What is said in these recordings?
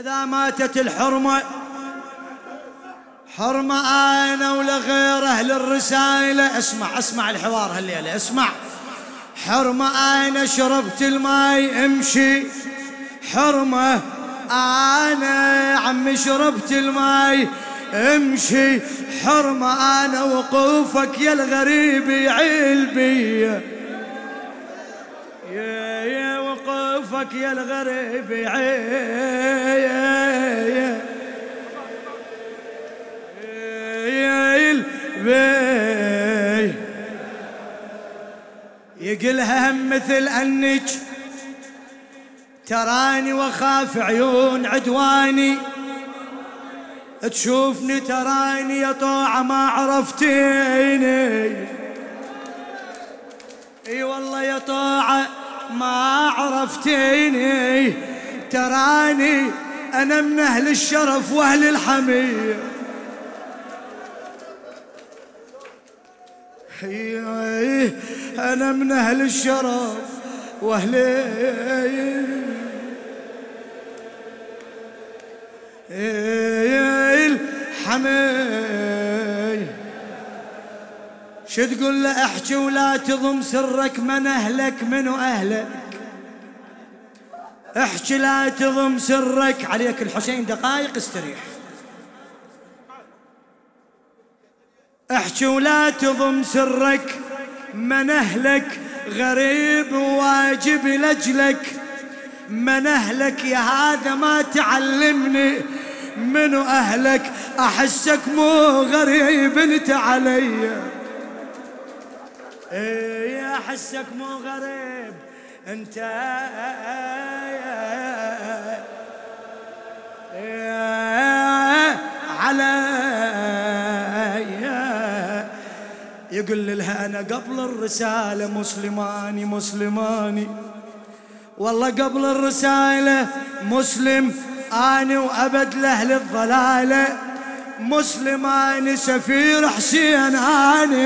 إذا ماتت الحرمة حرمة أنا ولا غير أهل الرسالة اسمع اسمع الحوار هالليلة اسمع. حرمة أنا شربت الماي امشي. حرمة أنا عمي شربت الماي امشي. حرمة أنا وقوفك يا الغريب يعلبي يا يا. وقوفك يا الغريب البي يقلها هم مثل أنك تراني وخاف عيون عدواني. تشوفني تراني يا طوعة ما عرفتيني. إي والله يا طوعة ما عرفتيني. تراني أنا من أهل الشرف وأهل الحميه أنا من أهل الشرف وأهل الحمي شو تقول له احكي ولا تضم سرك من اهلك منو اهلك؟ احكي لا تضم سرك. عليك الحسين دقائق استريح. احكي ولا تضم سرك من اهلك. غريب واجب لاجلك من اهلك يا هذا ما تعلمني. منو اهلك؟ احسك مو غريب انت علي. إيه أحسك مو غريب. أنت يقول لها أنا قبل الرسالة مسلماني مسلماني. والله قبل الرسالة مسلم أنا وأبد لأهل الضلالة مسلماني سفير حسين أنا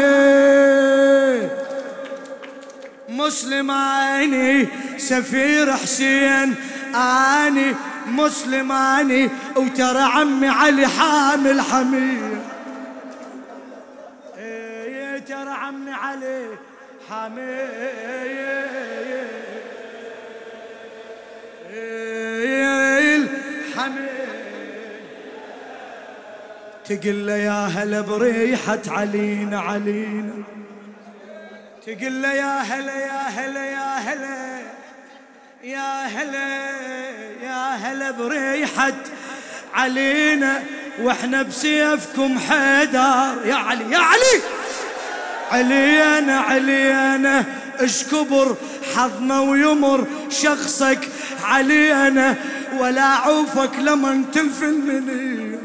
مسلماني سفير حسين أني مسلماني وترى عمي علي حامل حمير. ترى عمي علي حامي تقول له يا هلا بريحة علينا علينا. تقول له يا هلا يا هلا يا هلا يا هلا يا هلا بريحة علينا. وإحنا بسيفكم حيدر. يا علي يا علي. علينا علينا. اش كبر حظنا ويمر شخصك علينا. ولا عوفك لمن تلفن مني.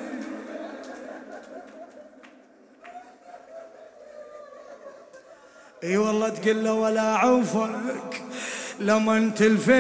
اي والله تقول له ولا عوفك لمن تلفين